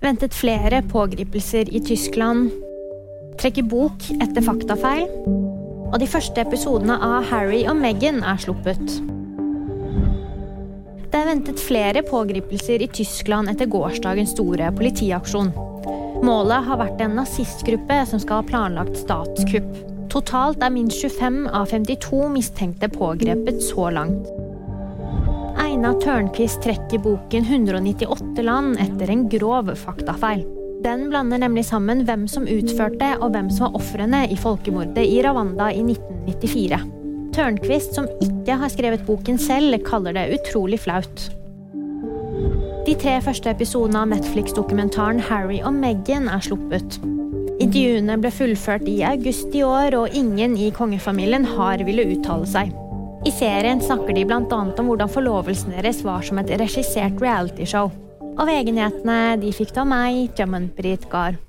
Ventet flere pågripelser i Tyskland. Trekker bok etter faktafeil. Og de første episodene av Harry og Meghan er sluppet. Det er ventet flere pågripelser i Tyskland etter gårsdagens store politiaksjon. Målet har vært en nazistgruppe som skal ha planlagt statskupp. Totalt er minst 25 av 52 mistenkte pågrepet så langt. Einar Tørnquist trekker boken 198 land etter en grov faktafeil. Den blander nemlig sammen hvem som utførte og hvem som var ofrene i folkemordet i Rwanda i 1994. Tørnquist, som ikke har skrevet boken selv, kaller det utrolig flaut. De tre første episodene av Netflix-dokumentaren Harry og Meghan er sluppet. Intervjuene ble fullført i august i år, og ingen i kongefamilien har ville uttale seg. I serien snakker de bl.a. om hvordan forlovelsen deres var som et regissert realityshow. Og VG-nyhetene de fikk av meg, Jamunpreet Gahr.